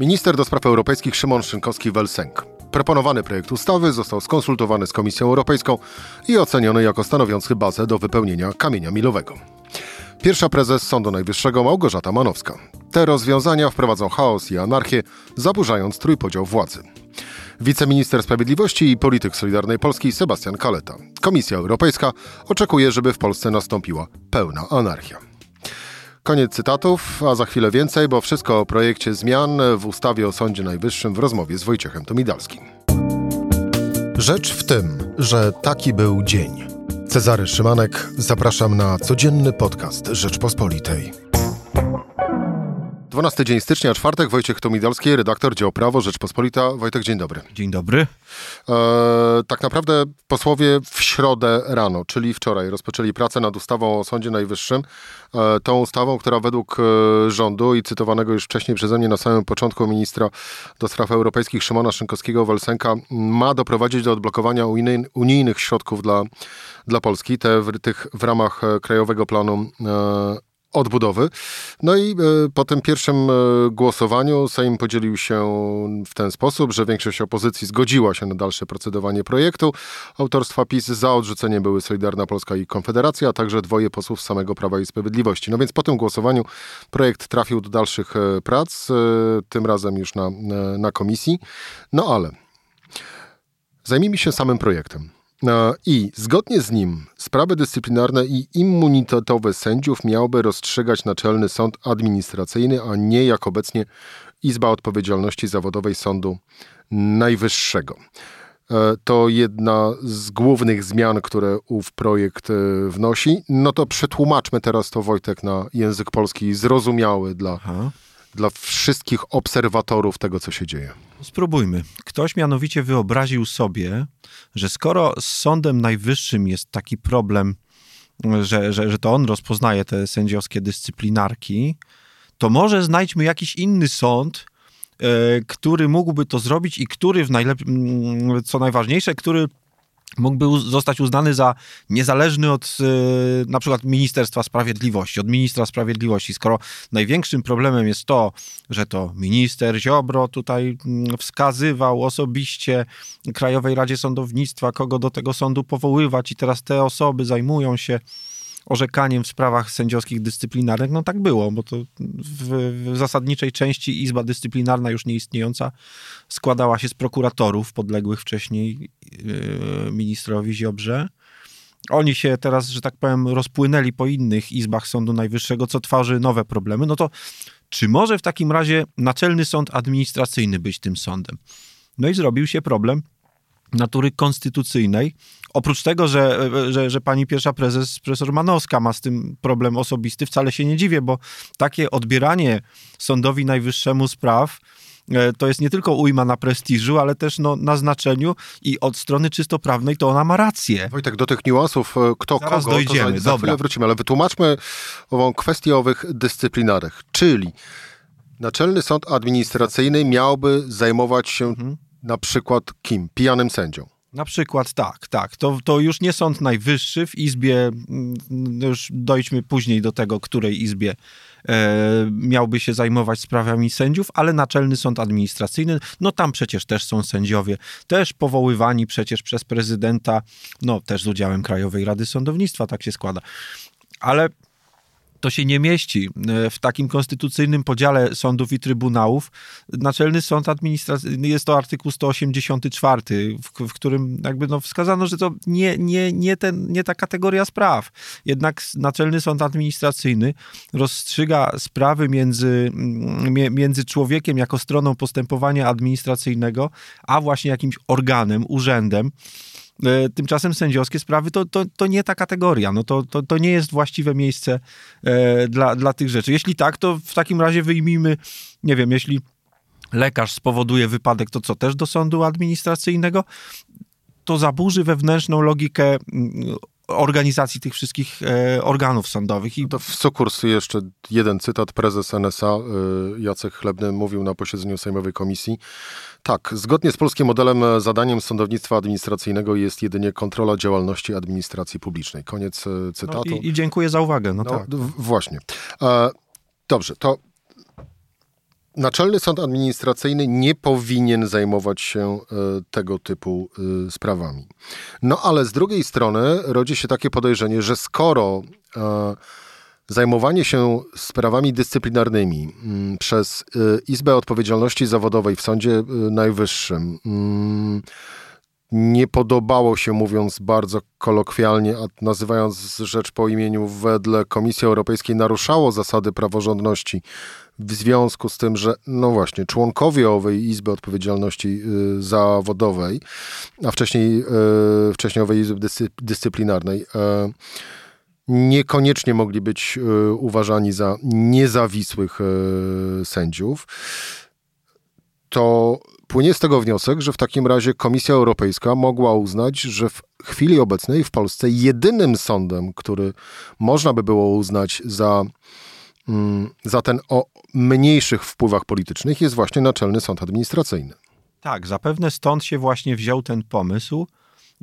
Minister do spraw europejskich Szymon Szynkowski-Welsenk. Proponowany projekt ustawy został skonsultowany z Komisją Europejską i oceniony jako stanowiący bazę do wypełnienia kamienia milowego. Pierwsza prezes Sądu Najwyższego Małgorzata Manowska. Te rozwiązania wprowadzą chaos i anarchię, zaburzając trójpodział władzy. Wiceminister Sprawiedliwości i polityk Solidarnej Polski Sebastian Kaleta. Komisja Europejska oczekuje, żeby w Polsce nastąpiła pełna anarchia. Koniec cytatów, a za chwilę więcej, bo wszystko o projekcie zmian w ustawie o Sądzie Najwyższym w rozmowie z Wojciechem Tomidalskim. Rzecz w tym, że taki był dzień. Cezary Szymanek, zapraszam na codzienny podcast Rzeczpospolitej. 12 dzień stycznia, czwartek, Wojciech Tomidalski, redaktor dział Prawo Rzeczpospolita. Wojtek, dzień dobry. Dzień dobry. E, tak naprawdę posłowie w środę rano, czyli wczoraj, rozpoczęli pracę nad ustawą o Sądzie Najwyższym. E, tą ustawą, która według e, rządu i cytowanego już wcześniej przeze mnie na samym początku ministra do spraw europejskich Szymona Szynkowskiego-Welsenka ma doprowadzić do odblokowania unijnych środków dla, dla Polski, te w, tych w ramach e, Krajowego Planu e, odbudowy. No i e, po tym pierwszym e, głosowaniu Sejm podzielił się w ten sposób, że większość opozycji zgodziła się na dalsze procedowanie projektu. Autorstwa PiS za odrzuceniem były Solidarna Polska i Konfederacja, a także dwoje posłów samego Prawa i Sprawiedliwości. No więc po tym głosowaniu projekt trafił do dalszych e, prac, tym razem już na, na komisji. No ale zajmijmy się samym projektem. I zgodnie z nim sprawy dyscyplinarne i immunitetowe sędziów miałby rozstrzygać Naczelny Sąd Administracyjny, a nie jak obecnie Izba Odpowiedzialności Zawodowej Sądu Najwyższego. E, to jedna z głównych zmian, które ów projekt e, wnosi. No to przetłumaczmy teraz to, Wojtek, na język polski zrozumiały dla Aha dla wszystkich obserwatorów tego, co się dzieje? Spróbujmy. Ktoś mianowicie wyobraził sobie, że skoro z Sądem Najwyższym jest taki problem, że, że, że to on rozpoznaje te sędziowskie dyscyplinarki, to może znajdźmy jakiś inny sąd, e, który mógłby to zrobić i który w najlepszym, co najważniejsze, który mógłby zostać uznany za niezależny od y, na przykład Ministerstwa Sprawiedliwości, od ministra sprawiedliwości, skoro największym problemem jest to, że to minister Ziobro tutaj mm, wskazywał osobiście Krajowej Radzie Sądownictwa, kogo do tego sądu powoływać i teraz te osoby zajmują się orzekaniem w sprawach sędziowskich dyscyplinarnych, no tak było, bo to w, w, zasadniczej części Izba Dyscyplinarna już nieistniejąca składała się z prokuratorów podległych wcześniej yy, ministrowi Ziobrze. Oni się teraz, że tak powiem, rozpłynęli po innych izbach Sądu Najwyższego, co tworzy nowe problemy. No to czy może w takim razie Naczelny Sąd Administracyjny być tym sądem? No i zrobił się problem natury konstytucyjnej. Oprócz tego, że, że, że pani pierwsza prezes, profesor Manowska ma z tym problem osobisty, wcale się nie dziwię, bo takie odbieranie Sądowi Najwyższemu spraw e, to jest nie tylko ujma na prestiżu, ale też no, na znaczeniu i od strony czysto prawnej to ona ma rację. Wojtek, do tych niuansów, e, kto Zaraz kogo, dojdziemy. to za, za chwilę wrócimy, ale wytłumaczmy ową kwestię owych dyscyplinarnych, czyli Naczelny Sąd Administracyjny miałby zajmować się mhm na przykład kim? Pijanym sędzią. Na przykład tak, tak. To, to już nie Sąd Najwyższy w Izbie, mm, już dojdźmy później do tego, której Izbie e, miałby się zajmować sprawami sędziów, ale Naczelny Sąd Administracyjny, no tam przecież też są sędziowie, też powoływani przecież przez prezydenta, no też z udziałem Krajowej Rady Sądownictwa, tak się składa. Ale to się nie mieści e, w takim konstytucyjnym podziale sądów i trybunałów. Naczelny Sąd Administracyjny jest to artykuł 184, w, w, którym jakby no wskazano, że to nie, nie, nie, ten, nie ta kategoria spraw. Jednak Naczelny Sąd Administracyjny rozstrzyga sprawy między, między człowiekiem jako stroną postępowania administracyjnego, a właśnie jakimś organem, urzędem. E, tymczasem sędziowskie sprawy to, to, to nie ta kategoria. No to, to, to nie jest właściwe miejsce e, dla, dla tych rzeczy. Jeśli tak, to w takim razie wyjmijmy, nie wiem, jeśli lekarz spowoduje wypadek, to co, też do sądu administracyjnego? To zaburzy wewnętrzną logikę mm, organizacji tych wszystkich e, organów sądowych. I... No w sukurs jeszcze jeden cytat. Prezes NSA e, Jacek Chlebny mówił na posiedzeniu Sejmowej Komisji. Tak, zgodnie z polskim modelem e, zadaniem sądownictwa administracyjnego jest jedynie kontrola działalności administracji publicznej. Koniec cytatu. No i, i, dziękuję za uwagę. No, no tak. Właśnie. E, dobrze, to Naczelny Sąd Administracyjny nie powinien zajmować się e, tego typu e, sprawami. No ale z drugiej strony rodzi się takie podejrzenie, że skoro e, zajmowanie się sprawami dyscyplinarnymi mm, przez Izbę Odpowiedzialności Zawodowej w Sądzie Najwyższym mm, nie podobało się, mówiąc bardzo kolokwialnie, a nazywając rzecz po imieniu, wedle Komisji Europejskiej naruszało zasady praworządności w związku z tym, że no właśnie, członkowie owej Izby Odpowiedzialności y, Zawodowej, a wcześniej, y, wcześniej owej Izby Dyscyplinarnej, y, niekoniecznie mogli być uważani za niezawisłych sędziów, to płynie z tego wniosek, że w takim razie Komisja Europejska mogła uznać, że w chwili obecnej w Polsce jedynym sądem, który można by było uznać za Mm, za ten o mniejszych wpływach politycznych jest właśnie Naczelny Sąd Administracyjny. Tak, zapewne stąd się właśnie wziął ten pomysł.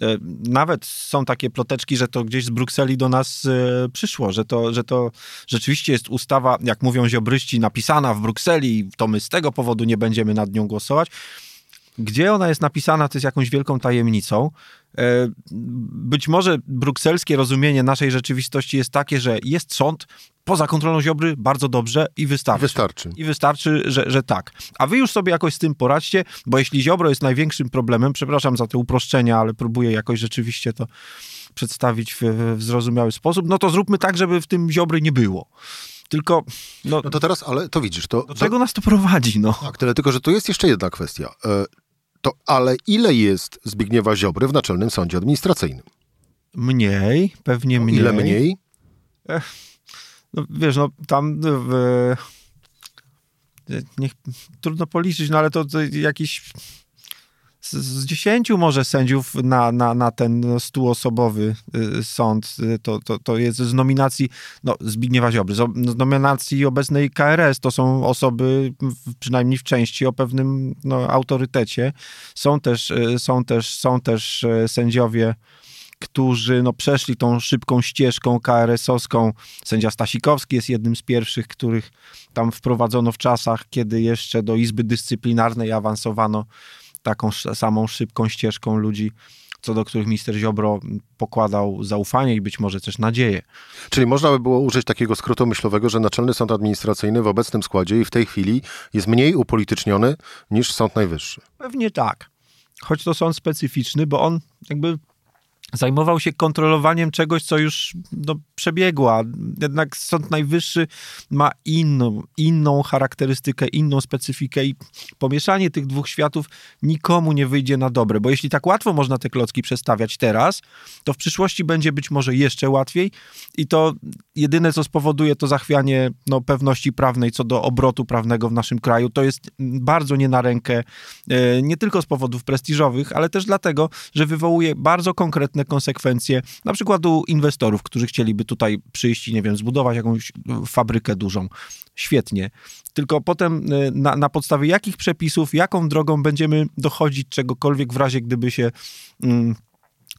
E, nawet są takie ploteczki, że to gdzieś z Brukseli do nas e, przyszło, że to, że to rzeczywiście jest ustawa, jak mówią ziobryści, napisana w Brukseli, to my z tego powodu nie będziemy nad nią głosować. Gdzie ona jest napisana, to jest jakąś wielką tajemnicą. E, być może brukselskie rozumienie naszej rzeczywistości jest takie, że jest sąd poza kontrolą Ziobry, bardzo dobrze i wystarczy. Wystarczy. I wystarczy, że, że tak. A wy już sobie jakoś z tym poradźcie, bo jeśli Ziobro jest największym problemem, przepraszam za te uproszczenia, ale próbuję jakoś rzeczywiście to przedstawić w, w zrozumiały sposób, no to zróbmy tak, żeby w tym Ziobry nie było. Tylko. No, no to teraz, ale to widzisz. To, do czego to, nas to prowadzi? No. Tak, tyle tylko, że tu jest jeszcze jedna kwestia. E, to ale ile jest Zbigniewa Ziobry w Naczelnym Sądzie Administracyjnym? Mniej, pewnie mniej. Ile mniej? Ech, no wiesz, no tam w, niech, trudno policzyć, no ale to, to jakiś z dziesięciu może sędziów na, na, na ten stuosobowy y, sąd, y, to, to, to jest z nominacji no, Zbigniewa Ziobry, z nominacji obecnej KRS, to są osoby przynajmniej w części o pewnym no, autorytecie. Są też, y, są też, są też sędziowie którzy no, przeszli tą szybką ścieżką KRS-owską. Sędzia Stasikowski jest jednym z pierwszych, których tam wprowadzono w czasach, kiedy jeszcze do Izby Dyscyplinarnej awansowano taką samą szybką ścieżką ludzi, co do których minister Ziobro pokładał zaufanie i być może też nadzieję. Czyli można by było użyć takiego skrótu myślowego, że Naczelny Sąd Administracyjny w obecnym składzie i w tej chwili jest mniej upolityczniony niż Sąd Najwyższy. Pewnie tak. Choć to sąd specyficzny, bo on jakby zajmował się kontrolowaniem czegoś, co już no, przebiegła. Jednak Sąd Najwyższy ma inną, inną charakterystykę, inną specyfikę i pomieszanie tych dwóch światów nikomu nie wyjdzie na dobre, bo jeśli tak łatwo można te klocki przestawiać teraz, to w przyszłości będzie być może jeszcze łatwiej i to jedyne, co spowoduje to zachwianie no, pewności prawnej co do obrotu prawnego w naszym kraju, to jest bardzo nie na rękę, e, nie tylko z powodów prestiżowych, ale też dlatego, że wywołuje bardzo konkretne konsekwencje, na przykład u inwestorów, którzy chcieliby tutaj przyjść i, nie wiem, zbudować jakąś fabrykę dużą. Świetnie. Tylko potem e, na, na podstawie jakich przepisów, jaką drogą będziemy dochodzić czegokolwiek w razie, gdyby się... Mm,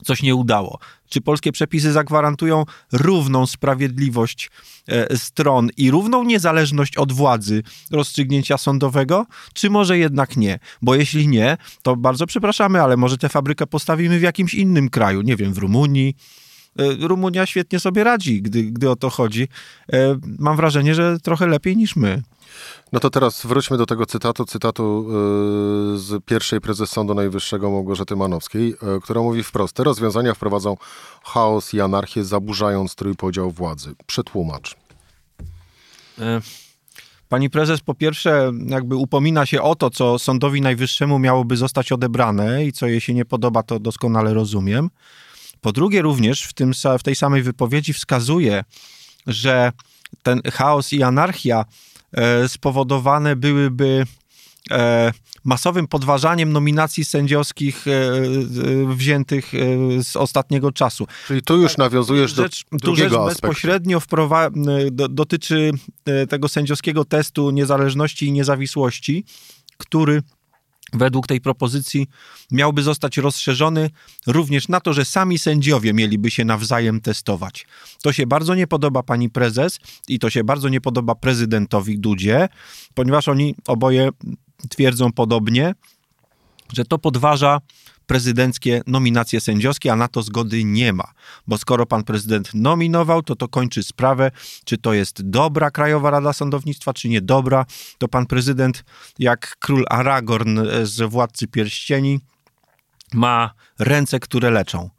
coś nie udało. Czy polskie przepisy zagwarantują równą sprawiedliwość e, stron i równą niezależność od władzy rozstrzygnięcia sądowego, czy może jednak nie? Bo jeśli nie, to bardzo przepraszamy, ale może tę fabrykę postawimy w jakimś innym kraju, nie wiem, w Rumunii. E, Rumunia świetnie sobie radzi, gdy, gdy o to chodzi. E, mam wrażenie, że trochę lepiej niż my. No to teraz wróćmy do tego cytatu, cytatu yy, z pierwszej prezes Sądu Najwyższego Małgorzaty Manowskiej, która mówi wprost, te rozwiązania wprowadzą chaos i anarchię, zaburzając trójpodział władzy. Przetłumacz. E, pani prezes po pierwsze jakby upomina się o to, co Sądowi Najwyższemu miałoby zostać odebrane i co jej się nie podoba, to doskonale rozumiem. Po drugie również w, tym, w tej samej wypowiedzi wskazuje, że ten chaos i anarchia E, spowodowane byłyby e, masowym podważaniem nominacji sędziowskich e, wziętych z ostatniego czasu. Czyli tu już nawiązujesz do rzecz, drugiego tu rzecz bezpośrednio wprowa- dotyczy tego sędziowskiego testu niezależności i niezawisłości, który według tej propozycji miałby zostać rozszerzony również na to, że sami sędziowie mieliby się nawzajem testować. To się bardzo nie podoba pani prezes i to się bardzo nie podoba prezydentowi Dudzie, ponieważ oni oboje twierdzą podobnie, że to podważa prezydenckie nominacje sędziowskie, a na to zgody nie ma. Bo skoro pan prezydent nominował, to to kończy sprawę, czy to jest dobra Krajowa Rada Sądownictwa, czy niedobra. To pan prezydent, jak król Aragorn z Władcy Pierścieni, ma ręce, które leczą.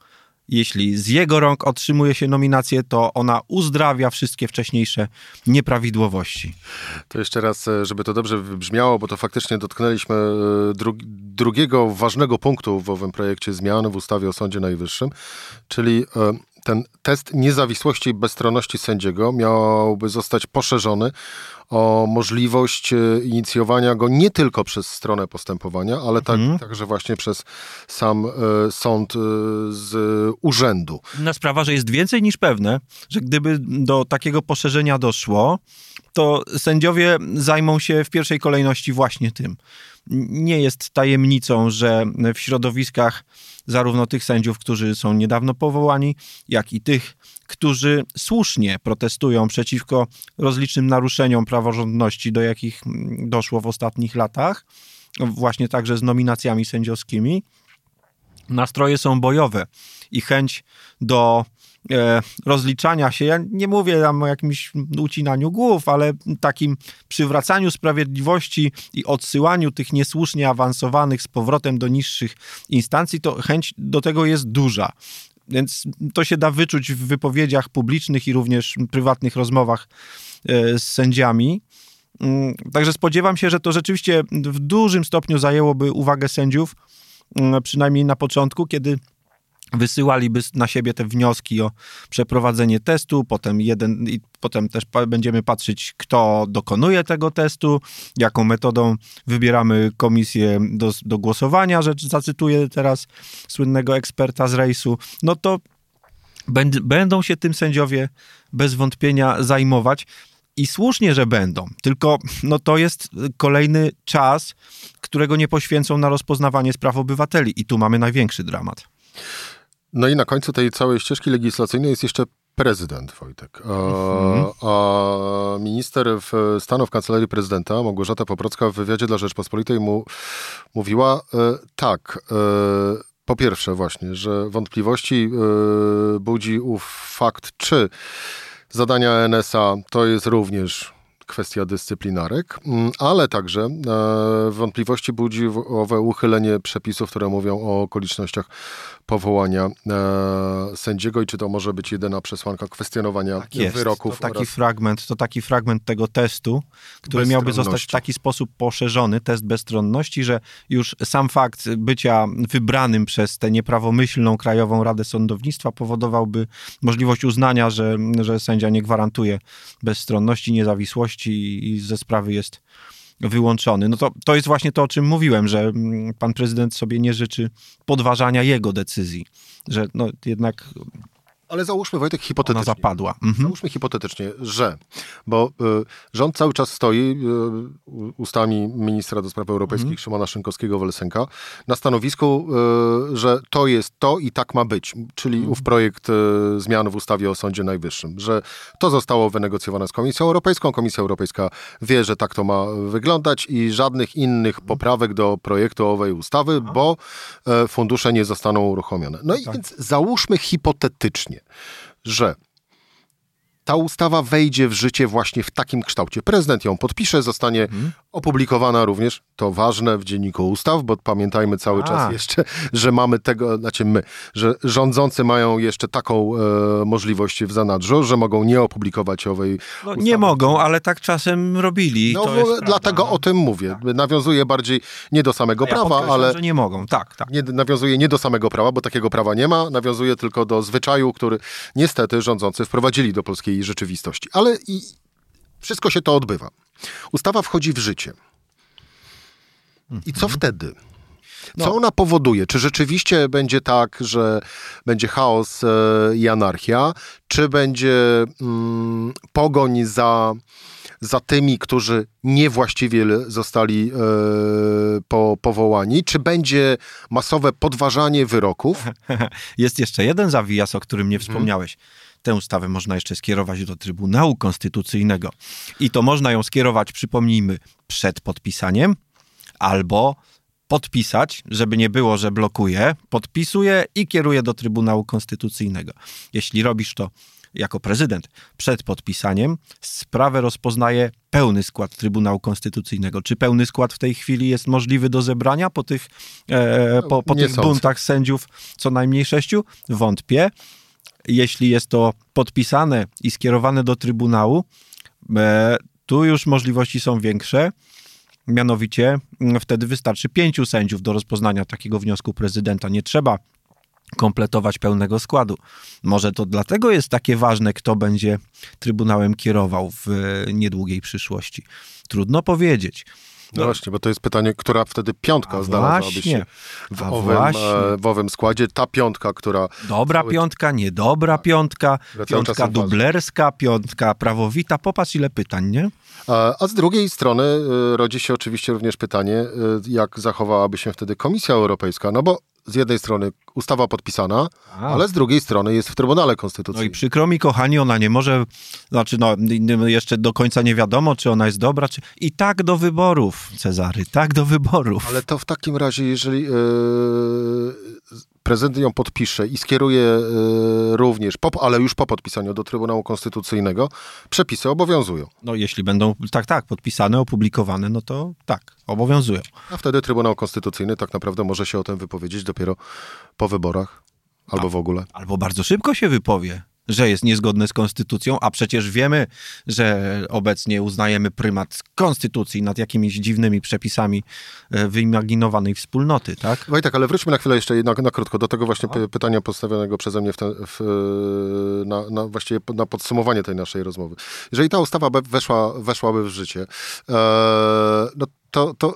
Jeśli z jego rąk otrzymuje się nominację, to ona uzdrawia wszystkie wcześniejsze nieprawidłowości. To jeszcze raz, e, żeby to dobrze wybrzmiało, bo to faktycznie dotknęliśmy e, dru drugiego ważnego punktu w owym projekcie zmian w ustawie o Sądzie Najwyższym, czyli e, ten test niezawisłości i bezstronności sędziego miałby zostać poszerzony o możliwość e, inicjowania go nie tylko przez stronę postępowania, ale tak, mhm. także właśnie przez sam e, sąd e, z urzędu. Inna sprawa, że jest więcej niż pewne, że gdyby do takiego poszerzenia doszło, to sędziowie zajmą się w pierwszej kolejności właśnie tym. Nie jest tajemnicą, że w środowiskach zarówno tych sędziów, którzy są niedawno powołani, jak i tych, którzy słusznie protestują przeciwko rozlicznym naruszeniom praworządności, do jakich doszło w ostatnich latach, właśnie także z nominacjami sędziowskimi. Nastroje są bojowe i chęć do e, rozliczania się. Ja nie mówię tam o jakimś ucinaniu głów, ale takim przywracaniu sprawiedliwości i odsyłaniu tych niesłusznie awansowanych z powrotem do niższych instancji, to chęć do tego jest duża. Więc to się da wyczuć w wypowiedziach publicznych i również prywatnych rozmowach e, z sędziami. Mm, także spodziewam się, że to rzeczywiście w dużym stopniu zajęłoby uwagę sędziów, mm, przynajmniej na początku, kiedy wysyłaliby na siebie te wnioski o przeprowadzenie testu, potem jeden i potem też będziemy patrzeć, kto dokonuje tego testu, jaką metodą wybieramy komisję do, do głosowania, że zacytuję teraz słynnego eksperta z rejsu, no to będą się tym sędziowie bez wątpienia zajmować. I słusznie, że będą, tylko no to jest kolejny czas, którego nie poświęcą na rozpoznawanie spraw obywateli. I tu mamy największy dramat. No i na końcu tej całej ścieżki legislacyjnej jest jeszcze prezydent Wojtek. A, mhm. a minister w stanu w kancelarii prezydenta, Małgorzata Poprocka w wywiadzie dla Rzeczpospolitej mu mówiła e, tak. E, po pierwsze właśnie, że wątpliwości e, budzi ów fakt, czy zadania NSA to jest również kwestia dyscyplinarek, mm, ale także e, wątpliwości budzi owe uchylenie przepisów, które mówią o okolicznościach powołania e, sędziego i czy to może być jedyna przesłanka kwestionowania tak jest. wyroków. To taki, fragment, to taki fragment tego testu, który miałby zostać w taki sposób poszerzony, test bezstronności, że już sam fakt bycia wybranym przez tę nieprawomyślną Krajową Radę Sądownictwa powodowałby możliwość uznania, że, że sędzia nie gwarantuje bezstronności, niezawisłości i ze sprawy jest wyłączony. No to, to jest właśnie to, o czym mówiłem, że mm, pan prezydent sobie nie życzy podważania jego decyzji, że no jednak ale załóżmy, Wojtek, hipotetycznie. Ona zapadła. Mhm. Załóżmy hipotetycznie, że, bo y, rząd cały czas stoi y, ustami ministra do spraw europejskich mhm. Szymona Szynkowskiego-Welsenka na stanowisku, y, że to jest to i tak ma być, czyli mhm. ów projekt y, zmian w ustawie o Sądzie Najwyższym, że to zostało wynegocjowane z Komisją Europejską, Komisja Europejska wie, że tak to ma wyglądać i żadnych innych mhm. poprawek do projektu owej ustawy, bo y, fundusze nie zostaną uruchomione. No i tak. więc załóżmy hipotetycznie, że ta ustawa wejdzie w życie właśnie w takim kształcie. Prezydent ją podpisze, zostanie hmm. Opublikowana również, to ważne, w Dzienniku Ustaw, bo pamiętajmy cały A. czas jeszcze, że mamy tego, znaczy my, że rządzący mają jeszcze taką e, możliwość w zanadrzu, że mogą nie opublikować owej no, Nie mogą, ale tak czasem robili. No, dlatego prawda. o tym mówię. Tak. Nawiązuje bardziej nie do samego ja prawa, ale... że nie mogą, tak, tak. Nie, nawiązuje nie do samego prawa, bo takiego prawa nie ma, nawiązuje tylko do zwyczaju, który niestety rządzący wprowadzili do polskiej rzeczywistości. Ale i wszystko się to odbywa. Ustawa wchodzi w życie. I co mhm. wtedy? Co no. ona powoduje? Czy rzeczywiście będzie tak, że będzie chaos e, i anarchia? Czy będzie mm, pogoń za za tymi, którzy niewłaściwie zostali e, po, powołani? Czy będzie masowe podważanie wyroków? Jest jeszcze jeden zawijas, o którym nie mhm. wspomniałeś. Tę ustawę można jeszcze skierować do Trybunału Konstytucyjnego. I to można ją skierować, przypomnijmy, przed podpisaniem albo podpisać, żeby nie było, że blokuje, podpisuje i kieruje do Trybunału Konstytucyjnego. Jeśli robisz to jako prezydent przed podpisaniem, sprawę rozpoznaje pełny skład Trybunału Konstytucyjnego. Czy pełny skład w tej chwili jest możliwy do zebrania po tych, e, po, po tych buntach sędziów, co najmniej sześciu? Wątpię. Jeśli jest to podpisane i skierowane do Trybunału, e, tu już możliwości są większe. Mianowicie mm, wtedy wystarczy pięciu sędziów do rozpoznania takiego wniosku prezydenta. Nie trzeba kompletować pełnego składu. Może to dlatego jest takie ważne, kto będzie Trybunałem kierował w niedługiej przyszłości. Trudno powiedzieć. No, właśnie, bo to jest pytanie, która wtedy piątka znalazłaby się w owym, e, w owym składzie. Ta piątka, która... Dobra cały... piątka, niedobra piątka, piątka dublerska, piątka prawowita. Popatrz ile pytań, nie? A z drugiej strony e, rodzi się oczywiście również pytanie, e, jak zachowałaby się wtedy Komisja Europejska, no bo z jednej strony ustawa podpisana, A. ale z drugiej strony jest w Trybunale Konstytucyjnym. No i przykro mi, kochani, ona nie może, znaczy no, jeszcze do końca nie wiadomo, czy ona jest dobra, czy... I tak do wyborów, Cezary, tak do wyborów. Ale to w takim razie, jeżeli yy, prezydent ją podpisze i skieruje y, również, po, ale już po podpisaniu do Trybunału Konstytucyjnego, przepisy obowiązują. No jeśli będą, tak, tak, podpisane, opublikowane, no to tak, obowiązują. A wtedy Trybunał Konstytucyjny tak naprawdę może się o tym wypowiedzieć dopiero po wyborach. Albo w ogóle. Albo bardzo szybko się wypowie że jest niezgodne z konstytucją, a przecież wiemy, że obecnie uznajemy prymat konstytucji nad jakimiś dziwnymi przepisami e, wyimaginowanej wspólnoty, tak? Wojtek, ale wróćmy na chwilę jeszcze na, na krótko do tego właśnie no. pytania postawionego przeze mnie w ten, w, na, na, właściwie na podsumowanie tej naszej rozmowy. Jeżeli ta ustawa weszła, weszłaby w życie, e, no to, to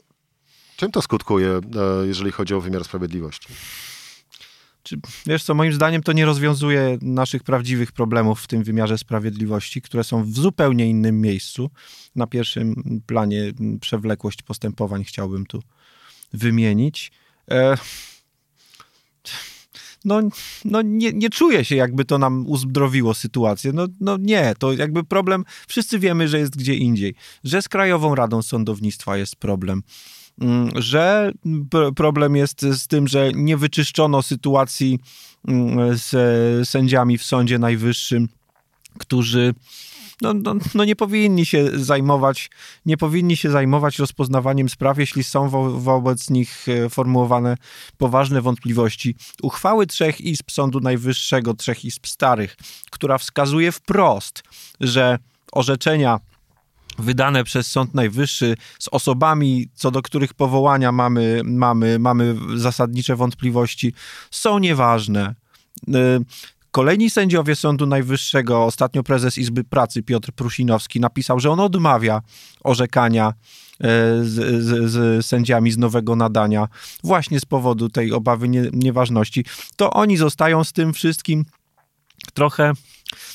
czym to skutkuje, e, jeżeli chodzi o wymiar sprawiedliwości? Wiesz co, moim zdaniem to nie rozwiązuje naszych prawdziwych problemów w tym wymiarze sprawiedliwości, które są w zupełnie innym miejscu. Na pierwszym planie przewlekłość postępowań chciałbym tu wymienić. E, no, no nie, nie czuję się, jakby to nam uzdrowiło sytuację. No, no nie, to jakby problem, wszyscy wiemy, że jest gdzie indziej, że z Krajową Radą Sądownictwa jest problem że problem jest z tym, że nie wyczyszczono sytuacji mm, z sędziami w Sądzie Najwyższym, którzy no, no, no, nie powinni się zajmować, nie powinni się zajmować rozpoznawaniem spraw, jeśli są wo wobec nich e, formułowane poważne wątpliwości. Uchwały trzech izb Sądu Najwyższego, trzech izb starych, która wskazuje wprost, że orzeczenia wydane przez Sąd Najwyższy z osobami, co do których powołania mamy, mamy, mamy zasadnicze wątpliwości, są nieważne. Y, kolejni sędziowie Sądu Najwyższego, ostatnio prezes Izby Pracy Piotr Prusinowski napisał, że on odmawia orzekania y, z, z, z, sędziami z nowego nadania, właśnie z powodu tej obawy nie, nieważności, to oni zostają z tym wszystkim trochę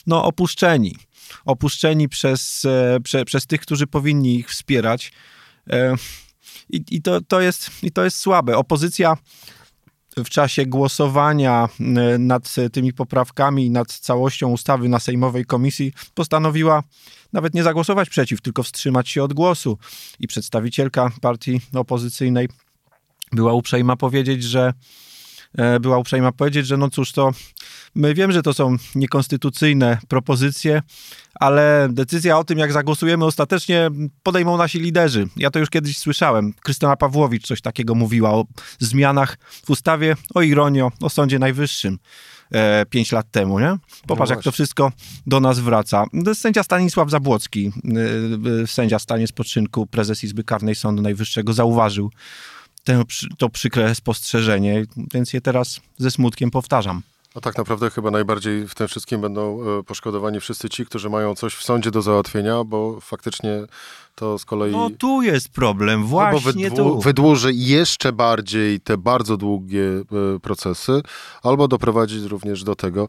no, opuszczeni opuszczeni przez, e, prze, przez tych, którzy powinni ich wspierać. E, I, i, to, to jest, I to jest słabe. Opozycja w czasie głosowania e, nad tymi poprawkami, nad całością ustawy na Sejmowej Komisji postanowiła nawet nie zagłosować przeciw, tylko wstrzymać się od głosu. I przedstawicielka partii opozycyjnej była uprzejma powiedzieć, że była uprzejma powiedzieć, że no cóż, to my wiem, że to są niekonstytucyjne propozycje, ale decyzja o tym, jak zagłosujemy ostatecznie, podejmą nasi liderzy. Ja to już kiedyś słyszałem. Krystyna Pawłowicz coś takiego mówiła o zmianach w ustawie, o ironio, o Sądzie Najwyższym. E, pięć lat temu, nie? Popatrz, no jak to wszystko do nas wraca. Sędzia Stanisław Zabłocki, e, sędzia w stanie spoczynku, prezes Izby Karnej Sądu Najwyższego, zauważył to przykre spostrzeżenie, więc je teraz ze smutkiem powtarzam. A tak naprawdę chyba najbardziej w tym wszystkim będą e, poszkodowani wszyscy ci, którzy mają coś w sądzie do załatwienia, bo faktycznie to z kolei... No tu jest problem, właśnie albo tu. wydłuży jeszcze bardziej te bardzo długie e, procesy, albo doprowadzić również do tego,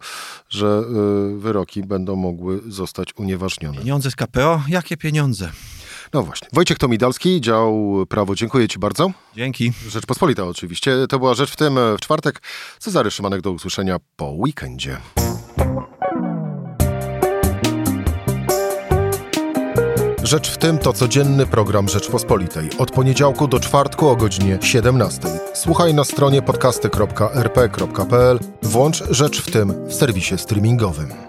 że e, wyroki będą mogły zostać unieważnione. Pieniądze z KPO? Jakie pieniądze? No właśnie. Wojciech Tomidalski, dział prawo. Dziękuję Ci bardzo. Dzięki. Rzeczpospolita oczywiście. To była Rzecz w tym w czwartek. Cezary Szymanek do usłyszenia po weekendzie. Rzecz w tym to codzienny program Rzeczpospolitej. Od poniedziałku do czwartku o godzinie 17. Słuchaj na stronie podcasty.rp.pl. Włącz Rzecz w tym w serwisie streamingowym.